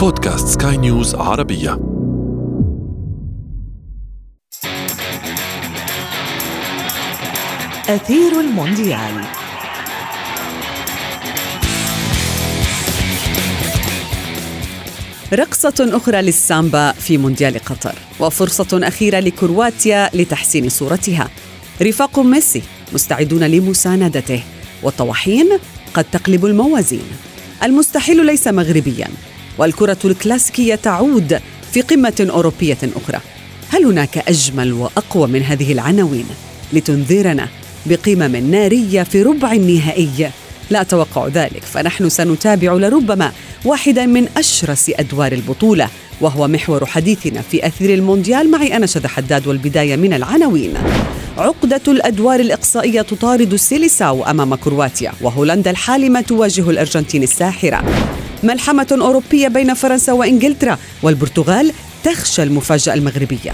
بودكاست سكاي نيوز عربية. أثير المونديال. رقصة أخرى للسامبا في مونديال قطر وفرصة أخيرة لكرواتيا لتحسين صورتها. رفاق ميسي مستعدون لمساندته والطواحين قد تقلب الموازين. المستحيل ليس مغربيا. والكرة الكلاسيكية تعود في قمة أوروبية أخرى. هل هناك أجمل وأقوى من هذه العناوين؟ لتنذرنا بقمم نارية في ربع النهائي. لا أتوقع ذلك فنحن سنتابع لربما واحدا من أشرس أدوار البطولة وهو محور حديثنا في أثير المونديال. معي أنا شذى حداد والبداية من العناوين. عقدة الأدوار الإقصائية تطارد السيليساو أمام كرواتيا وهولندا الحالمة تواجه الأرجنتين الساحرة. ملحمة أوروبية بين فرنسا وإنجلترا والبرتغال تخشى المفاجأة المغربية.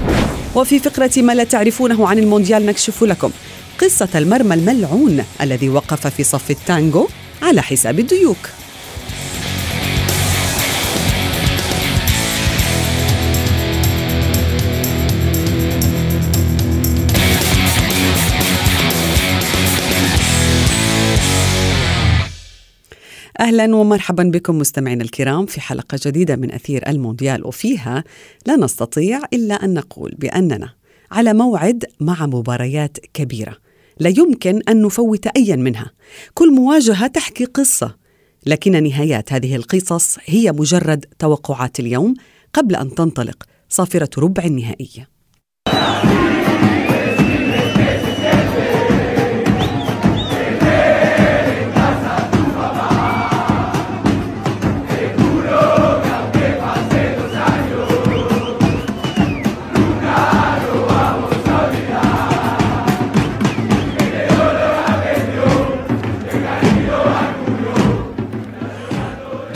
وفي فقرة ما لا تعرفونه عن المونديال نكشف لكم قصة المرمى الملعون الذي وقف في صف التانجو على حساب الديوك. أهلا ومرحبا بكم مستمعينا الكرام في حلقة جديدة من أثير المونديال وفيها لا نستطيع إلا أن نقول بأننا على موعد مع مباريات كبيرة لا يمكن أن نفوت ايا منها. كل مواجهة تحكي قصة لكن نهايات هذه القصص هي مجرد توقعات اليوم قبل أن تنطلق صافرة ربع النهائية.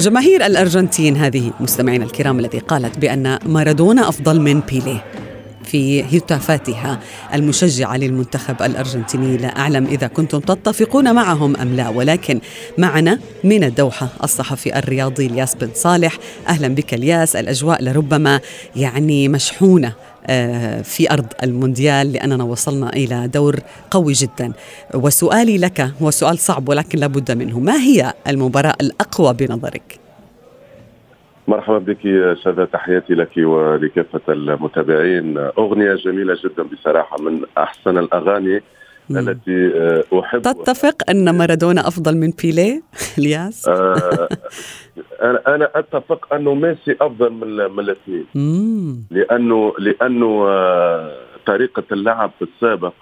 جماهير الأرجنتين هذه مستمعينا الكرام الذي قالت بأن مارادونا أفضل من بيليه في هتافاتها المشجعة للمنتخب الأرجنتيني. لا أعلم إذا كنتم تتفقون معهم أم لا ولكن معنا من الدوحة الصحفي الرياضي الياس بن صالح. أهلا بك الياس الأجواء لربما يعني مشحونة في أرض المونديال لأننا وصلنا إلى دور قوي جدا. وسؤالي لك هو سؤال صعب ولكن لابد منه. ما هي المباراة الأقوى بنظرك؟ مرحبا بك شذا تحياتي لك ولكافة المتابعين. أغنية جميلة جدا بصراحة من أحسن الأغاني. التي آه، أحب. تتفق أن مارادونا أفضل من بيليه؟ الياس؟ آه، أنا أنا أتفق أنه ميسي أفضل من من الاثنين لأنه لأنه آه، طريقة اللعب في السابق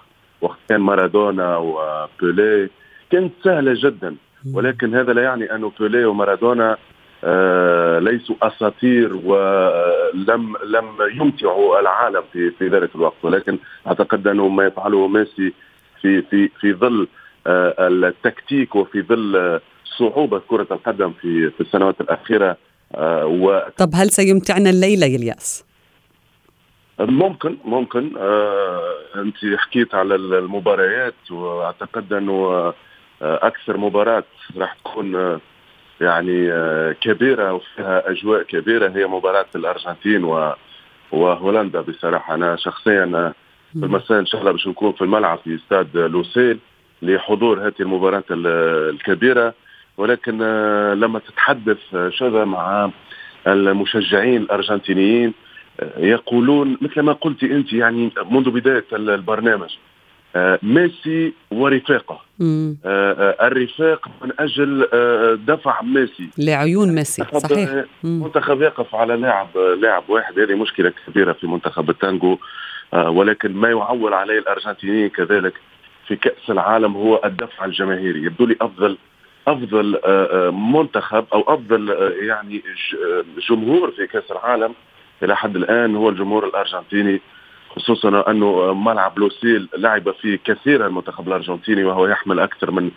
وقت كان مارادونا وبيليه كانت سهلة جدا. ولكن هذا لا يعني أنه بيليه ومارادونا آه ليسوا أساطير ولم لم يمتعوا العالم في في ذلك الوقت. ولكن أعتقد أنه ما يفعله ميسي في في في ظل آه التكتيك وفي ظل صعوبة كرة القدم في في السنوات الأخيرة آه و طب هل سيمتعنا الليلة يا الياس؟ ممكن ممكن آه أنت حكيت على المباريات وأعتقد أنه آه أكثر مباراة راح تكون يعني كبيرة وفيها أجواء كبيرة هي مباراة الأرجنتين و وهولندا بصراحة أنا شخصيا المساء إن شاء الله باش نكون في الملعب في استاد لوسيل لحضور هذه المباراة الكبيرة. ولكن آه لما تتحدث شذا مع المشجعين الأرجنتينيين آه يقولون مثل ما قلت أنت يعني منذ بداية البرنامج آه ميسي ورفاقه الرفاق من أجل دفع ميسي. لعيون ميسي صحيح. منتخب يقف على لاعب لاعب واحد هذه مشكلة كبيرة في منتخب التانجو ولكن ما يعول عليه الارجنتينيين كذلك في كأس العالم هو الدفع الجماهيري. يبدو لي أفضل أفضل منتخب أو أفضل يعني جمهور في كأس العالم إلى حد الآن هو الجمهور الأرجنتيني خصوصا أنه ملعب لوسيل لعب فيه كثيرا المنتخب الأرجنتيني وهو يحمل أكثر من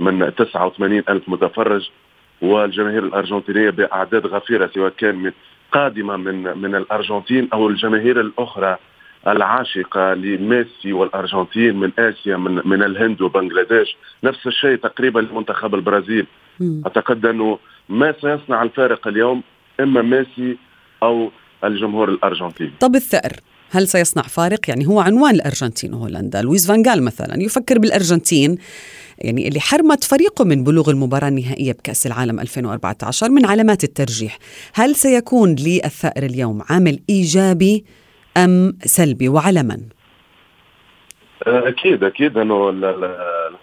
من 89 ألف متفرج والجماهير الأرجنتينية بأعداد غفيرة سواء كان قادمة من من الأرجنتين أو الجماهير الأخرى العاشقة لميسي والأرجنتين من آسيا من من الهند وبنغلاديش. نفس الشيء تقريبا لمنتخب البرازيل. أعتقد أنه ما سيصنع الفارق اليوم إما ميسي أو الجمهور الأرجنتيني. طب الثأر هل سيصنع فارق؟ يعني هو عنوان الأرجنتين وهولندا لويس فانجال مثلا يفكر بالأرجنتين يعني اللي حرمت فريقه من بلوغ المباراة النهائية بكأس العالم 2014 من علامات الترجيح. هل سيكون للثأر اليوم عامل إيجابي؟ أم سلبي وعلى من؟ أكيد أكيد إنه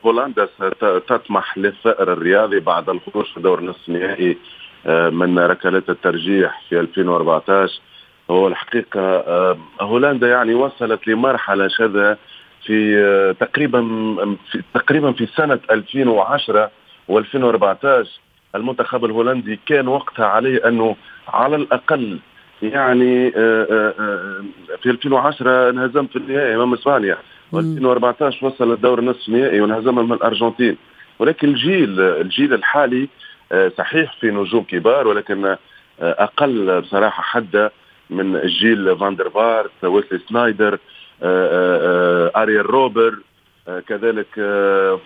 هولندا ستطمح للثأر الرياضي بعد الخروج في دور نصف نهائي آه، من ركلات الترجيح في 2014 هو الحقيقة آه، هولندا يعني وصلت لمرحلة شذا في تقريبا في تقريبا في سنة 2010 و2014 المنتخب الهولندي كان وقتها عليه أنه على الأقل يعني في 2010 انهزم في النهائي أمام إسبانيا. و2014 وصل الدور النصف النهائي وانهزم من الأرجنتين. ولكن الجيل الجيل الحالي صحيح في نجوم كبار ولكن أقل بصراحة حده من جيل فاندر فارت ويسلي سنايدر آريين روبن كذلك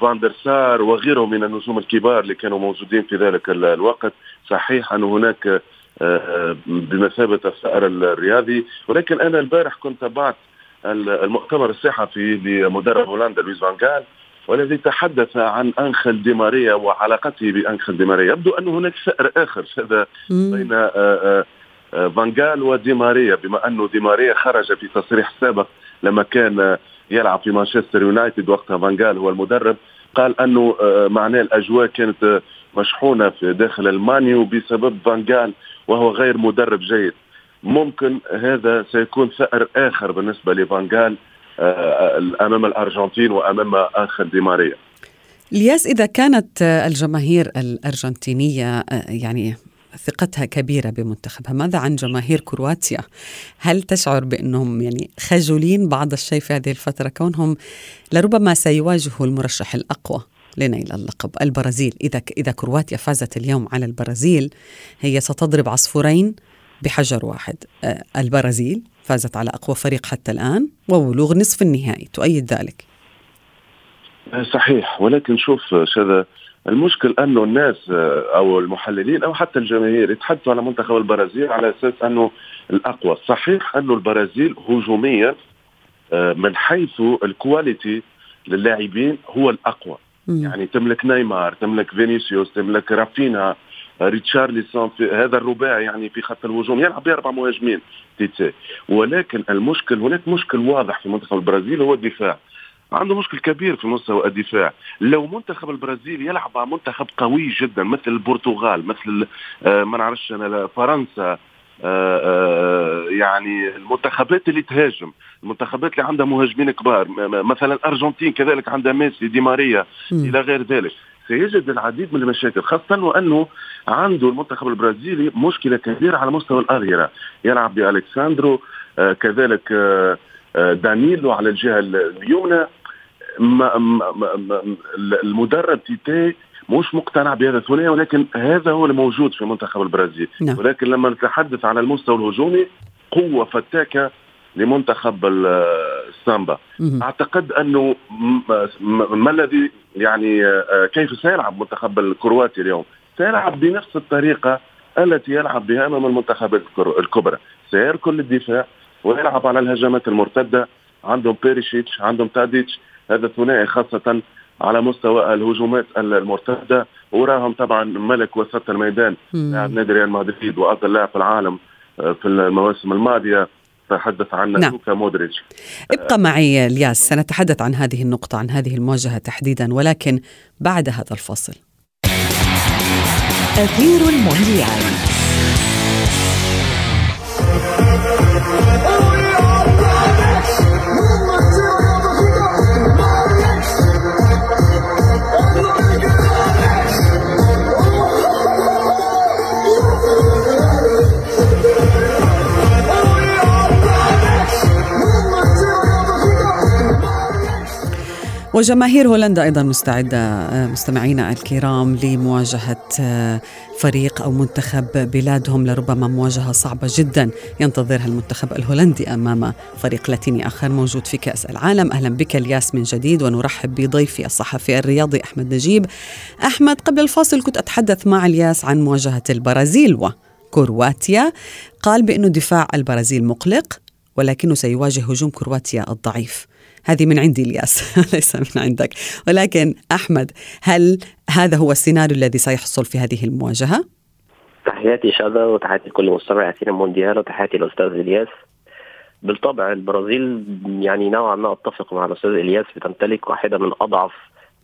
فاندر سار وغيرهم من النجوم الكبار اللي كانوا موجودين في ذلك الوقت. صحيح أن هناك بمثابة الثأر الرياضي. ولكن أنا البارح كنت تابعت المؤتمر الصحفي لمدرب هولندا لويس فان والذي تحدث عن انخل ديماريا وعلاقته بانخل ديماريا يبدو أن هناك ثأر آخر هذا بين فانجال ودي ماريا. بما انه دي ماريا خرج في تصريح سابق لما كان يلعب في مانشستر يونايتد وقتها فانجال هو المدرب قال أنه معناه الأجواء كانت مشحونة في داخل المان يو بسبب فانجال وهو غير مدرب جيد. ممكن هذا سيكون ثأر آخر بالنسبة لفانجال أمام الأرجنتين وأمام آخر دي ماريا. إلياس إذا كانت الجماهير الأرجنتينية يعني ثقتها كبيرة بمنتخبها ماذا عن جماهير كرواتيا؟ هل تشعر بأنهم يعني خجولين بعض الشيء في هذه الفترة؟ كونهم لربما سيواجهوا المرشح الأقوى. لنيل اللقب. البرازيل إذا إذا كرواتيا فازت اليوم على البرازيل هي ستضرب عصفورين بحجر واحد. آه، البرازيل فازت على أقوى فريق حتى الآن وبلوغ نصف النهائي. تؤيد ذلك. صحيح. ولكن شوف شذا المشكل انه الناس آه، أو المحللين أو حتى الجماهير يتحدثوا على منتخب البرازيل على أساس أنه الأقوى، صحيح انه البرازيل هجوميا آه، من حيث ال quality للاعبين هو الأقوى. مم. يعني تملك نيمار تملك فينيسيوس تملك رافينا ريتشارلسون هذا الرباعي يعني في خط الهجوم يلعب بأربع مهاجمين تيتي ولكن المشكل هناك مشكل واضح في منتخب البرازيل هو الدفاع. عنده مشكل كبير في مستوى الدفاع. لو منتخب البرازيل يلعب مع منتخب قوي جدا مثل البرتغال مثل آه ما نعرفش أنا فرنسا يعني المنتخبات اللي تهاجم المنتخبات اللي عندها مهاجمين كبار مثلا الارجنتين كذلك عندها ميسي دي ماريا إلى غير ذلك. سيجد العديد من المشاكل خاصة وأنه عنده المنتخب البرازيلي مشكلة كبيرة على مستوى الأظهرة يلعب بألكساندرو آه كذلك آه, آه، دانيلو على الجهة اليمنى. المدرب تيتي مش مقتنع بهذا الثنائي ولكن هذا هو الموجود في منتخب البرازيل. نعم. ولكن لما نتحدث عن المستوى الهجومي قوة فتاكة لمنتخب السامبا. مم. أعتقد أنه ما الذي يعني آه، كيف سيلعب منتخب الكرواتي اليوم؟ سيلعب بنفس الطريقة التي يلعب بها أمام المنتخبات الكبرى. سيركن للدفاع ويلعب على الهجمات المرتدة. عندهم بيريشيتش عندهم تاديتش هذا الثنائي خاصة على مستوى الهجومات المرتدة وراهم طبعا ملك وسط الميدان لاعب نادي ريال مدريد وأفضل لاعب في العالم آه، في المواسم الماضية. تحدث عنه نعم. لوكا مودريتش. ابقى معي الياس. سنتحدث عن هذه النقطة عن هذه المواجهة تحديدا ولكن بعد هذا الفصل أثير المونديال. وجماهير هولندا أيضا مستعدة آه، مستمعينا الكرام لمواجهة آه، فريق أو منتخب بلادهم لربما مواجهة صعبة جدا ينتظرها المنتخب الهولندي أمام فريق لاتيني آخر موجود في كأس العالم. أهلا بك الياس من جديد ونرحب بضيفي الصحفي الرياضي أحمد نجيب. أحمد قبل الفاصل كنت أتحدث مع الياس عن مواجهة البرازيل و كرواتيا قال بأن دفاع البرازيل مقلق ولكنه سيواجه هجوم كرواتيا الضعيف. هذه من عندي الياس ليس من عندك. ولكن أحمد هل هذا هو السيناريو الذي سيحصل في هذه المواجهة؟ تحياتي شذا وتحياتي لكل مستمع أثير المونديال وتحياتي للأستاذ إلياس. بالطبع البرازيل يعني نوعا ما أتفق مع الأستاذ إلياس بتمتلك واحدة من أضعف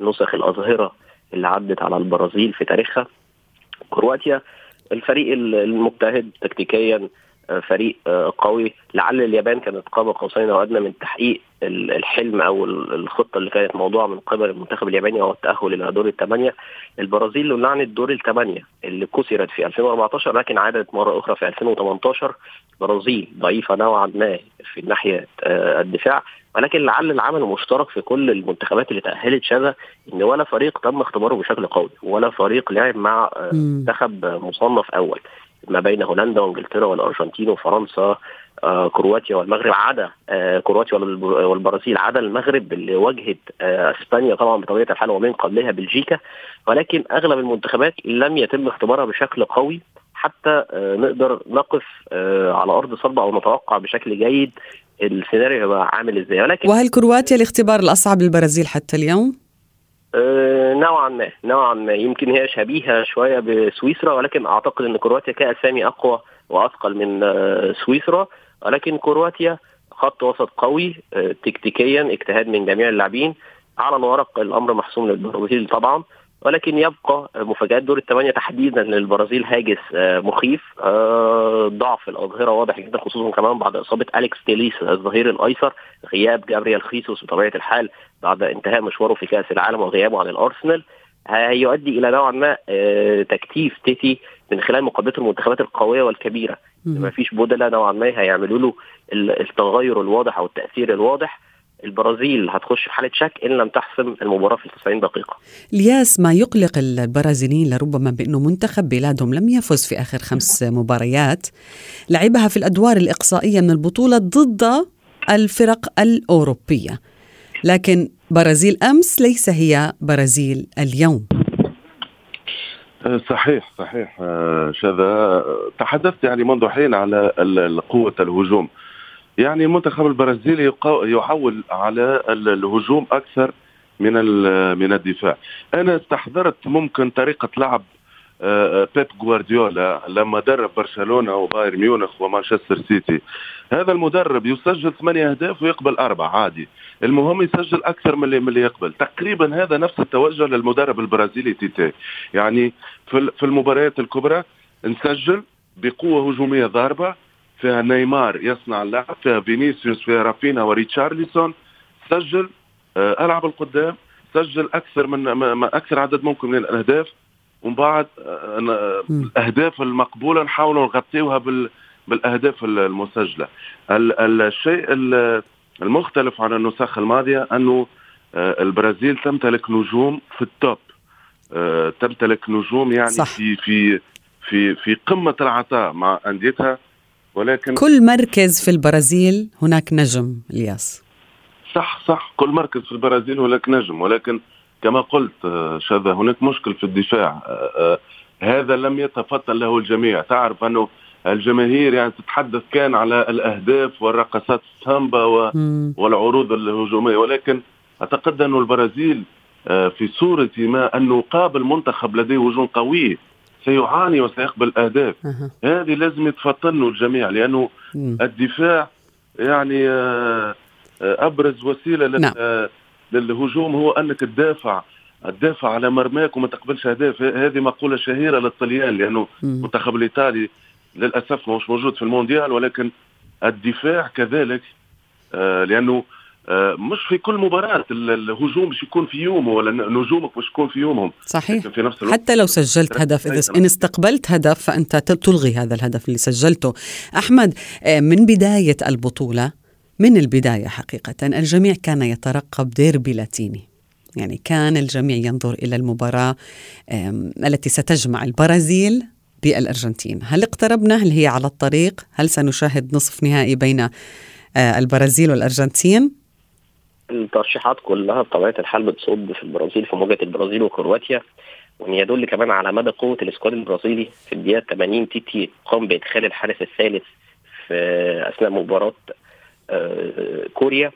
نسخ الأظهرة اللي عدت على البرازيل في تاريخها. كرواتيا الفريق المجتهد تكتيكيا فريق آه، قوي. لعل اليابان كانت قاب قوسين أو ادنى من تحقيق الحلم أو الخطة اللي كانت موضوعة من قبل المنتخب الياباني وهو التأهل إلى دور الثمانيه البرازيل لعنت دور الثمانيه اللي كسرت في 2014 لكن عادت مرة أخرى في 2018 برازيل ضعيفة نوعا ما في ناحية آه، الدفاع. ولكن لعل العمل المشترك في كل المنتخبات اللي تأهلت شذا إن ولا فريق تم اختباره بشكل قوي ولا فريق لعب مع منتخب مصنف أول. ما بين هولندا وانجلترا والأرجنتين وفرنسا آه كرواتيا والمغرب. عدا آه كرواتيا والبرازيل. عدا المغرب اللي واجهت آه إسبانيا طبعا بطبيعة الحال ومن قبلها بلجيكا. ولكن أغلب المنتخبات لم يتم اختبارها بشكل قوي. حتى آه نقدر نقف آه على أرض صلبة أو نتوقع بشكل جيد السيناريو هيبقى عامل إزاي. ولكن وهل كرواتيا الاختبار الأصعب للبرازيل حتى اليوم؟ آه، نوعا ما نوعا ما. يمكن هي شبيهة شوية بسويسرا ولكن أعتقد إن كرواتيا كأسامي أقوى وأثقل من آه، سويسرا. ولكن كرواتيا خط وسط قوي آه، تكتيكيا اجتهاد من جميع اللاعبين. على الورق الأمر محسوم للبرازيل طبعا. ولكن يبقى مفاجآت دور الثمانيه تحديدا للبرازيل هاجس مخيف ضعف الأظهرة واضح جدا خصوصا كمان بعد إصابة أليكس تيليس الظهير الأيسر غياب جابريال خيسوس بطبيعة الحال بعد انتهاء مشواره في كأس العالم وغيابه عن الأرسنال. هيؤدي إلى نوعا ما آه، تكتيف تيتي من خلال مقابلته المنتخبات القوية والكبيرة. ما فيش بدلاء نوعا ما هيعملوا له التغير الواضح أو التأثير الواضح. البرازيل هتخش في حالة شك إن لم تحسم المباراة في 90 دقيقة. الياس ما يقلق البرازيليين لربما بأنه منتخب بلادهم لم يفز في آخر خمس مباريات لعبها في الأدوار الإقصائية من البطولة ضد الفرق الأوروبية. لكن برازيل أمس ليس هي برازيل اليوم صحيح صحيح أه، شذا تحدثت يعني منذ حين على قوة الهجوم يعني المنتخب البرازيلي يحول على الهجوم أكثر من من الدفاع. أنا استحضرت ممكن طريقة لعب أه، بيب جوارديولا لما درب برشلونة وبايرن ميونخ ومانشستر سيتي. هذا المدرب يسجل ثمانية أهداف ويقبل أربعة عادي. المهم يسجل أكثر من اللي, يقبل. تقريبا هذا نفس التوجه للمدرب البرازيلي تيتي. يعني في المباريات الكبرى نسجل بقوة هجومية ضاربة فيها نيمار يصنع اللعب فيها فينيسيوس فيها رافينا وريتشارلسون سجل آه، ألعب القدام. سجل أكثر من أكثر عدد ممكن من الأهداف. ومن بعد آه، الأهداف المقبولة نحاولوا نغطيوها بال بالأهداف المسجلة. الشيء المختلف عن النسخ الماضية أنه آه، البرازيل تمتلك نجوم في التوب. تمتلك نجوم يعني صح. في في في في قمة العطاء مع أنديتها. ولكن كل مركز في البرازيل هناك نجم إلياس. صح صح. كل مركز في البرازيل هناك نجم. ولكن كما قلت آه، شذا هناك مشكل في الدفاع. هذا لم يتفطن له الجميع. تعرف أنه الجماهير يعني تتحدث كان على الأهداف والرقصات السامبا والعروض الهجومية. ولكن اعتقد انه البرازيل آه، في صورة ما أنه قابل منتخب لديه هجوم قوي. سيعاني وسيقبل أهداف. هذه لازم يتفطنوا الجميع لأنه الدفاع يعني آه، آه، أبرز وسيلة نعم. للهجوم هو أنك تدافع تدافع على مرماك وما تقبلش أهداف. هذه مقولة شهيرة للطليان لأنه المنتخب الإيطالي للأسف مش موجود في المونديال ولكن الدفاع كذلك آه لأنه آه مش في كل مباراة الهجوم مش يكون في يومه ولا نجومك مش يكون في يومهم. صحيح. في نفس الوقت حتى لو سجلت هدف إذا إن استقبلت هدف فأنت تلغي هذا الهدف اللي سجلته. أحمد آه من بداية البطولة من البداية حقيقة الجميع كان يترقب ديربي لاتيني. يعني كان الجميع ينظر إلى المباراة التي ستجمع البرازيل بالأرجنتين. هل اقتربنا؟ هل هي على الطريق؟ هل سنشاهد نصف نهائي بين آه، البرازيل والأرجنتين؟ الترشيحات كلها بطبيعة الحال بتصب في البرازيل في مواجهة البرازيل وكرواتيا وإن يدل كمان على مدى قوة السكواد البرازيلي في الدقيقة 80 تيتي قام بإدخال الحارس الثالث في أثناء مباراة آه، كوريا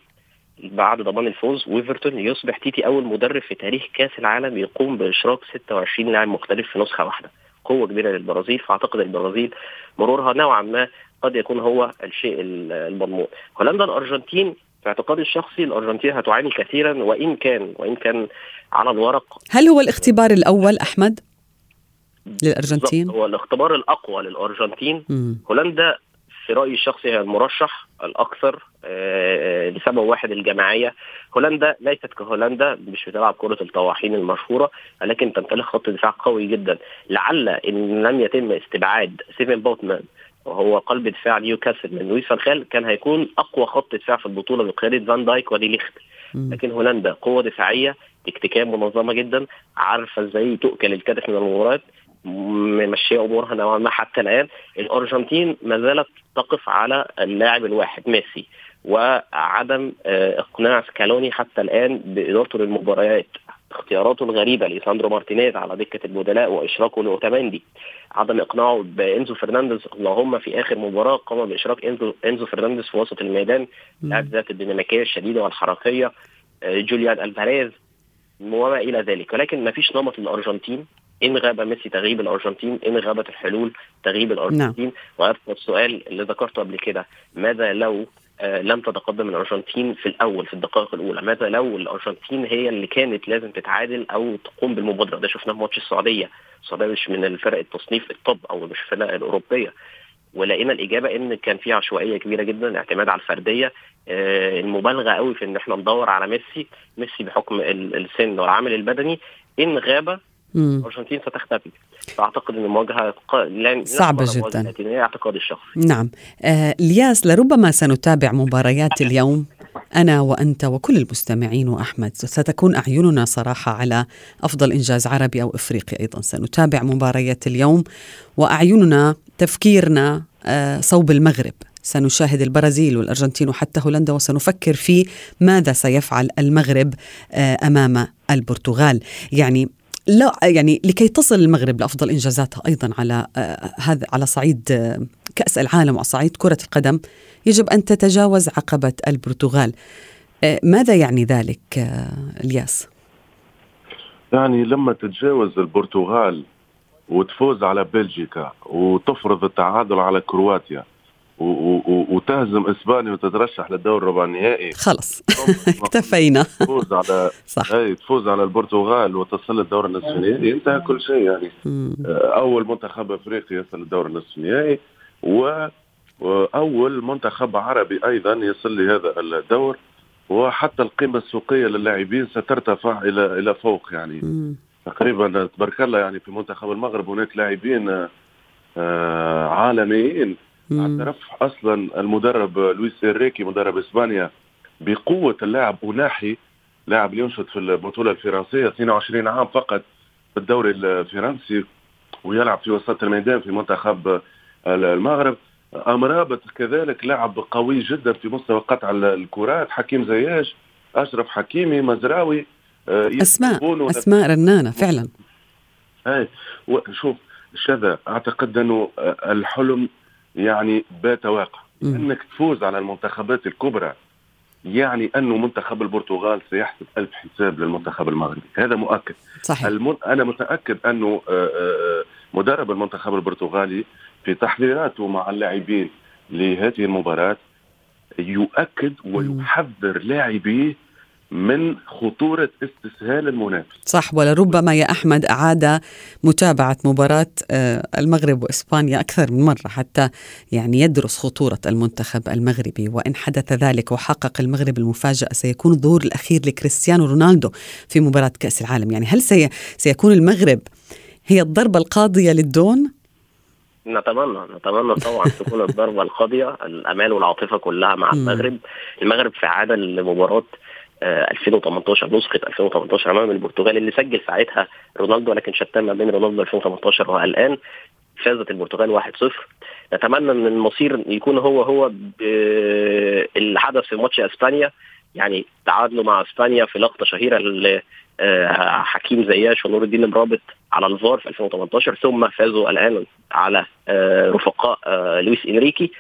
بعد ضمان الفوز. ويفرتون يصبح تيتي أول مدرب في تاريخ كأس العالم يقوم بإشراك 26 لاعب مختلف في نسخة واحدة. قوة كبيرة للبرازيل فأعتقد البرازيل مرورها نوعا ما قد يكون هو الشيء المضمون. هولندا الأرجنتين في اعتقادي الشخصي الأرجنتين هتعاني كثيرا وإن كان وإن كان على الورق. هل هو الاختبار الأول أحمد للأرجنتين؟ هو الاختبار الأقوى للأرجنتين. هولندا في رأيي الشخصي هي المرشح الأكثر آه، لسبب واحد الجماعية. هولندا ليست كهولندا مش بتلعب كرة الطواحين المشهورة ولكن تمتلك خط دفاع قوي جدا. لعل إن لم يتم استبعاد ستيفن بوتمان وهو قلب دفاع نيوكاسل من لويس فان كان هيكون أقوى خط دفاع في البطولة بقياده فان دايك ودي ليخت. لكن هولندا قوة دفاعية تكتيكيه منظمة جدا عارفة إزاي تؤكل الكتف من المباريات ممشية أمورها نوعا ما حتى الآن. الأرجنتين ما زالت تقف على اللاعب الواحد ميسي. وعدم آه، اقناع سكالوني حتى الآن بإدارته للمباريات. اختياراته الغريبة لساندرو مارتينيز على دكة البدلاء وإشراكه لأوتاماندي. عدم إقناعه بإنزو فرنانديز اللهم في آخر مباراة قام بإشراك انزو إنزو فرنانديز في وسط الميدان لاعب ذات الديناميكية الشديدة والحركية آه، جوليان ألفاريز وما إلى ذلك. ولكن ما فيش نمط للأرجنتين. إن غاب ميسي تغيب الأرجنتين إن غابت الحلول تغيب الأرجنتين. نعم. ويبقى السؤال اللي ذكرته قبل كده. ماذا لو لم تتقدم الأرجنتين في الأول في الدقائق الأولى. ماذا لو الأرجنتين هي اللي كانت لازم تتعادل أو تقوم بالمبادرة؟ ده شفناه في ماتش السعودية. السعودية مش من الفرق التصنيف الطب أو مش الفرق الأوروبية. ولقينا الإجابة إن كان في عشوائية كبيرة جدا اعتماد على الفردية. آه المبالغة قوي في إن إحنا ندور على ميسي. ميسي بحكم السن والعامل البدني. إن غاب الارجنتين ستختفي. فأعتقد إن المواجهه لن صعبة جدا. هي اعتقادي الشخصي. نعم. آه إلياس لربما سنتابع مباريات اليوم. أنا وأنت وكل المستمعين وأحمد ستكون أعيننا صراحة على أفضل إنجاز عربي أو إفريقي أيضا. سنتابع مباريات اليوم وأعيننا تفكيرنا آه صوب المغرب. سنشاهد البرازيل والأرجنتين وحتى هولندا وسنفكر في ماذا سيفعل المغرب آه، أمام البرتغال. يعني لا يعني لكي تصل المغرب لأفضل إنجازاتها أيضا على آه، هذا على صعيد آه، كأس العالم وعلى صعيد كرة القدم يجب أن تتجاوز عقبة البرتغال. آه، ماذا يعني ذلك الياس؟ يعني لما تتجاوز البرتغال وتفوز على بلجيكا وتفرض التعادل على كرواتيا وتهزم إسبانيا وتترشح للدور الربع النهائي. خلص. اكتفينا. تفوز على صح. اي تفوز على البرتغال وتصل للدور النصف النهائي انتهى كل شيء يعني. أول منتخب أفريقي يصل للدور النصف النهائي وأول منتخب عربي أيضا يصل لهذا الدور. وحتى القيمة السوقية للاعبين سترتفع إلى إلى فوق يعني. تقريبا تبارك الله يعني في منتخب المغرب هناك لاعبين آه، عالميين. اعترف أصلا المدرب لويس إنريكي مدرب إسبانيا بقوة اللاعب اوناحي لاعب ينشط في البطولة الفرنسية 22 عام فقط في الدوري الفرنسي ويلعب في وسط الميدان في منتخب المغرب. امرابط كذلك لاعب قوي جدا في مستوى قطع الكرات حكيم زياش أشرف حكيمي مزراوي آه، أسماء أسماء رنانة فعلا. أي شوف شذا أعتقد أنه الحلم يعني بات واقع. إنك تفوز على المنتخبات الكبرى يعني أنه منتخب البرتغال سيحسب ألف حساب للمنتخب المغربي. هذا مؤكد. صحيح. المن... أنا متأكد أنه آه، آه، مدرب المنتخب البرتغالي في تحضيراته مع اللاعبين لهذه المباراة يؤكد ويحذر لاعبيه من خطورة استسهال المنافس. صح ولربما يا أحمد أعاد متابعة مباراة آه، المغرب وإسبانيا أكثر من مرة حتى يعني يدرس خطورة المنتخب المغربي. وإن حدث ذلك وحقق المغرب المفاجأة سيكون الظهور الأخير لكريستيانو رونالدو في مباراة كأس العالم. يعني هل سي سيكون المغرب هي الضربة القاضية للدون؟ نتمنى نتمنى طبعا تكون الضربة القاضية الأمال والعاطفة كلها مع المغرب. المغرب في عادة لمباراة 2018 آه، نسخة 2018 أمام البرتغال اللي سجل ساعتها رونالدو لكن شتان ما بين رونالدو 2018 والآن فازت البرتغال 1-0 نتمنى إن المصير يكون هو هو اللي حدث في ماتش إسبانيا يعني تعادلوا مع إسبانيا في لقطة شهيرة حكيم زياش ونور الدين مرابط على الفار في 2018 ثم فازوا الآن على رفقاء لويس إنريكي.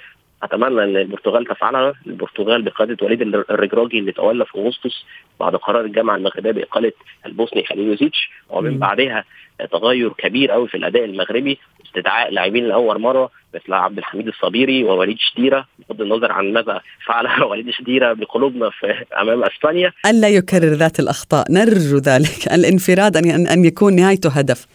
أتمنى إن البرتغال تفعلها. البرتغال بقيادة وليد الرجراجي اللي تولى في أغسطس بعد قرار الجامعة المغربية بإقالة البوسني خليلوزيتش ومن بعدها تغير كبير قوي في الأداء المغربي استدعاء لاعبين لأول مرة مثل عبد الحميد الصبيري ووليد شديرة. بغض النظر عن ماذا فعل وليد شديرة بقلوبنا في أمام أسبانيا. الا يكرر ذات الأخطاء. نرجو ذلك. الانفراد ان ان يكون نهايته هدف.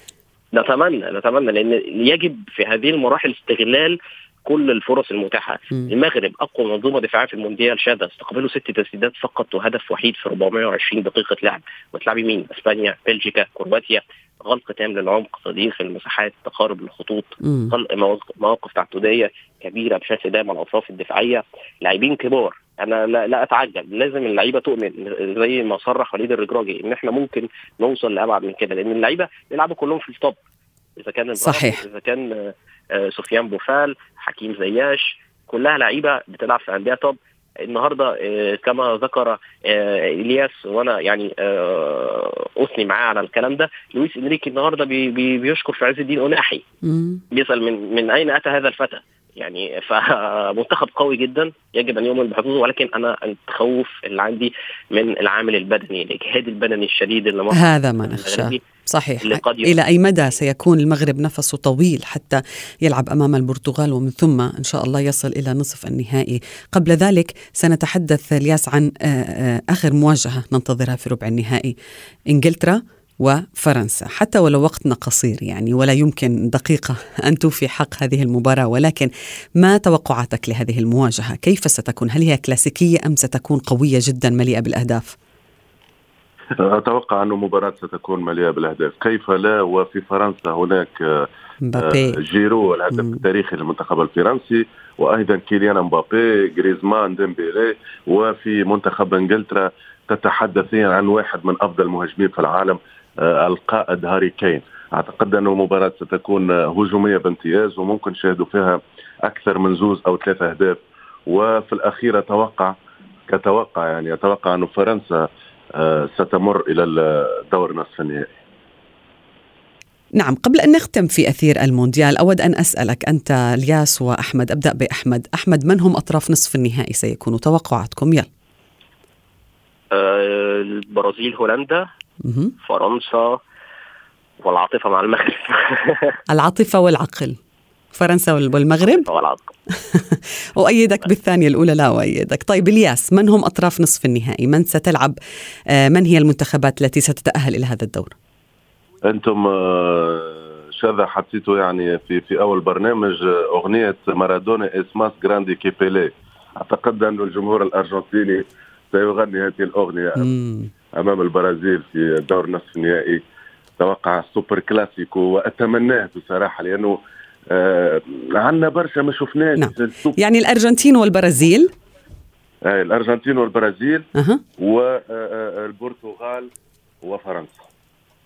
نتمنى نتمنى لأن يجب في هذه المراحل استغلال كل الفرص المتاحة. م. المغرب أقوى منظومة دفاعية في المونديال. شهد استقبلوا ست تسديدات فقط وهدف وحيد في 420 دقيقة لعب. وتلعبي مين؟ إسبانيا بلجيكا كرواتيا. غلق تام للعمق تضييق المساحات تقارب الخطوط خلق مواقف تعددية كبيرة بشكل دائم على الأطراف الدفاعية. لاعبين كبار. أنا لا, لا اتعجب لازم اللعيبة تؤمن زي ما صرح وليد الرجراجي إن إحنا ممكن نوصل لأبعد من كده لأن اللعيبة بيلعبوا كلهم في التوب إذا كان صحيح. إذا كان سفيان بوفال حكيم زياش كلها لعيبة بتلعب في أندية توب النهارده كما ذكر إلياس وأنا يعني أثني معاه على الكلام ده لويس إنريكي النهارده بي بي بيشكر في عز الدين اناحي بيسأل من من أين أتى هذا الفتى؟ يعني فمنتخب قوي جدا يجب أن يؤمن بحظوظه ولكن أنا التخوف اللي عندي من العامل البدني الاجهاد البدني الشديد اللي هذا ما نخشاه صحيح. إلى أي مدى سيكون المغرب نفسه طويل حتى يلعب أمام البرتغال ومن ثم إن شاء الله يصل إلى نصف النهائي. قبل ذلك سنتحدث الياس عن آخر مواجهة ننتظرها في ربع النهائي. إنجلترا وفرنسا حتى ولو وقتنا قصير يعني ولا يمكن دقيقة أن توفي حق هذه المباراة ولكن ما توقعاتك لهذه المواجهة؟ كيف ستكون؟ هل هي كلاسيكية أم ستكون قوية جدا مليئة بالأهداف؟ أتوقع انه مباراه ستكون مليئة بالأهداف. كيف لا؟ وفي فرنسا هناك مبابي. جيرو الهدف التاريخي للمنتخب الفرنسي وأيضا كيليان مبابي غريزمان ديمبيلي وفي منتخب إنجلترا تتحدثين عن واحد من أفضل المهاجمين في العالم القائد هاري كين. أعتقد انه مباراه ستكون هجومية بامتياز وممكن نشاهدوا فيها أكثر من زوز أو ثلاثة أهداف. وفي الأخير أتوقع كتوقع يعني أتوقع انه فرنسا ستمر إلى الدور نصف النهائي. نعم قبل أن نختم في أثير المونديال أود أن أسألك أنت الياس وأحمد أبدأ بأحمد. أحمد من هم أطراف نصف النهائي؟ سيكونوا توقعاتكم. يلا. البرازيل هولندا. فرنسا والعاطفة مع المغرب. العاطفة والعقل. فرنسا والمغرب؟ والعقل. أؤيدك بالثانية الأولى. لا أؤيدك طيب إلياس من هم أطراف نصف النهائي؟ من ستلعب؟ من هي المنتخبات التي ستتأهل إلى هذا الدور؟ أنتم شذا حطيتوا يعني في في أول برنامج أغنية مارادونا es más grande que Pelé أعتقد أن الجمهور الأرجنتيني سيغني هذه الأغنية. مم. أمام البرازيل في الدور نصف النهائي. توقع سوبر كلاسيكو وأتمناه بصراحة لأنه آه عندنا برشا ما شفناش. نعم. يعني الأرجنتين والبرازيل؟ آه الأرجنتين والبرازيل أه. والبرتغال وفرنسا.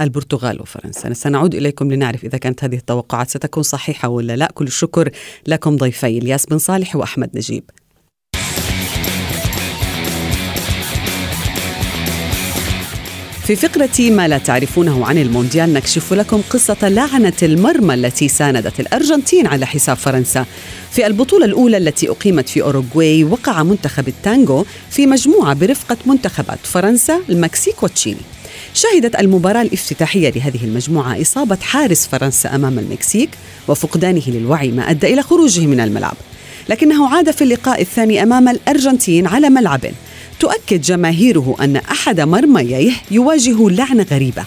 البرتغال وفرنسا. سنعود إليكم لنعرف إذا كانت هذه التوقعات ستكون صحيحة ولا لا. كل الشكر لكم ضيفي إلياس بن صالح وأحمد نجيب. في فقرة ما لا تعرفونه عن المونديال نكشف لكم قصة لعنة المرمى التي ساندت الأرجنتين على حساب فرنسا. في البطولة الأولى التي أقيمت في أوروغواي وقع منتخب التانغو في مجموعة برفقة منتخبات فرنسا المكسيك وتشيلي شهدت المباراة الافتتاحية لهذه المجموعة إصابة حارس فرنسا أمام المكسيك وفقدانه للوعي ما أدى إلى خروجه من الملعب. لكنه عاد في اللقاء الثاني أمام الأرجنتين على ملعبه. تؤكد جماهيره أن أحد مرمييه يواجه لعنة غريبة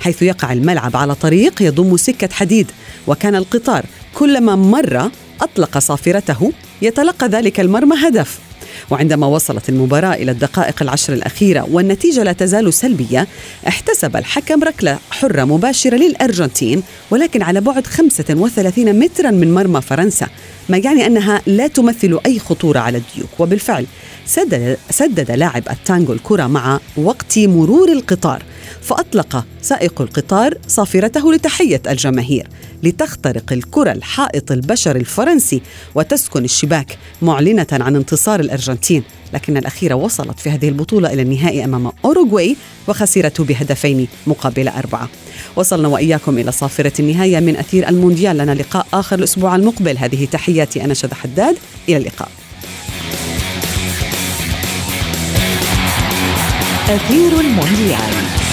حيث يقع الملعب على طريق يضم سكة حديد وكان القطار كلما مر أطلق صافرته يتلقى ذلك المرمى هدف. وعندما وصلت المباراة إلى الدقائق العشر الأخيرة والنتيجة لا تزال سلبية احتسب الحكم ركلة حرة مباشرة للأرجنتين ولكن على بعد 35 مترا من مرمى فرنسا ما يعني أنها لا تمثل أي خطورة على الديوك وبالفعل سدد, سدد لاعب التانجو الكرة مع وقت مرور القطار. فأطلق سائق القطار صافرته لتحية الجماهير لتخترق الكرة الحائط البشري الفرنسي وتسكن الشباك معلنة عن انتصار الأرجنتين. لكن الأخيرة وصلت في هذه البطولة إلى النهائي أمام أوروغواي وخسرت بهدفين مقابل أربعة. وصلنا وإياكم إلى صافرة النهاية من أثير المونديال. لنا لقاء آخر الأسبوع المقبل. هذه تحياتي أنا شذى حداد. إلى اللقاء. أثير المونديال.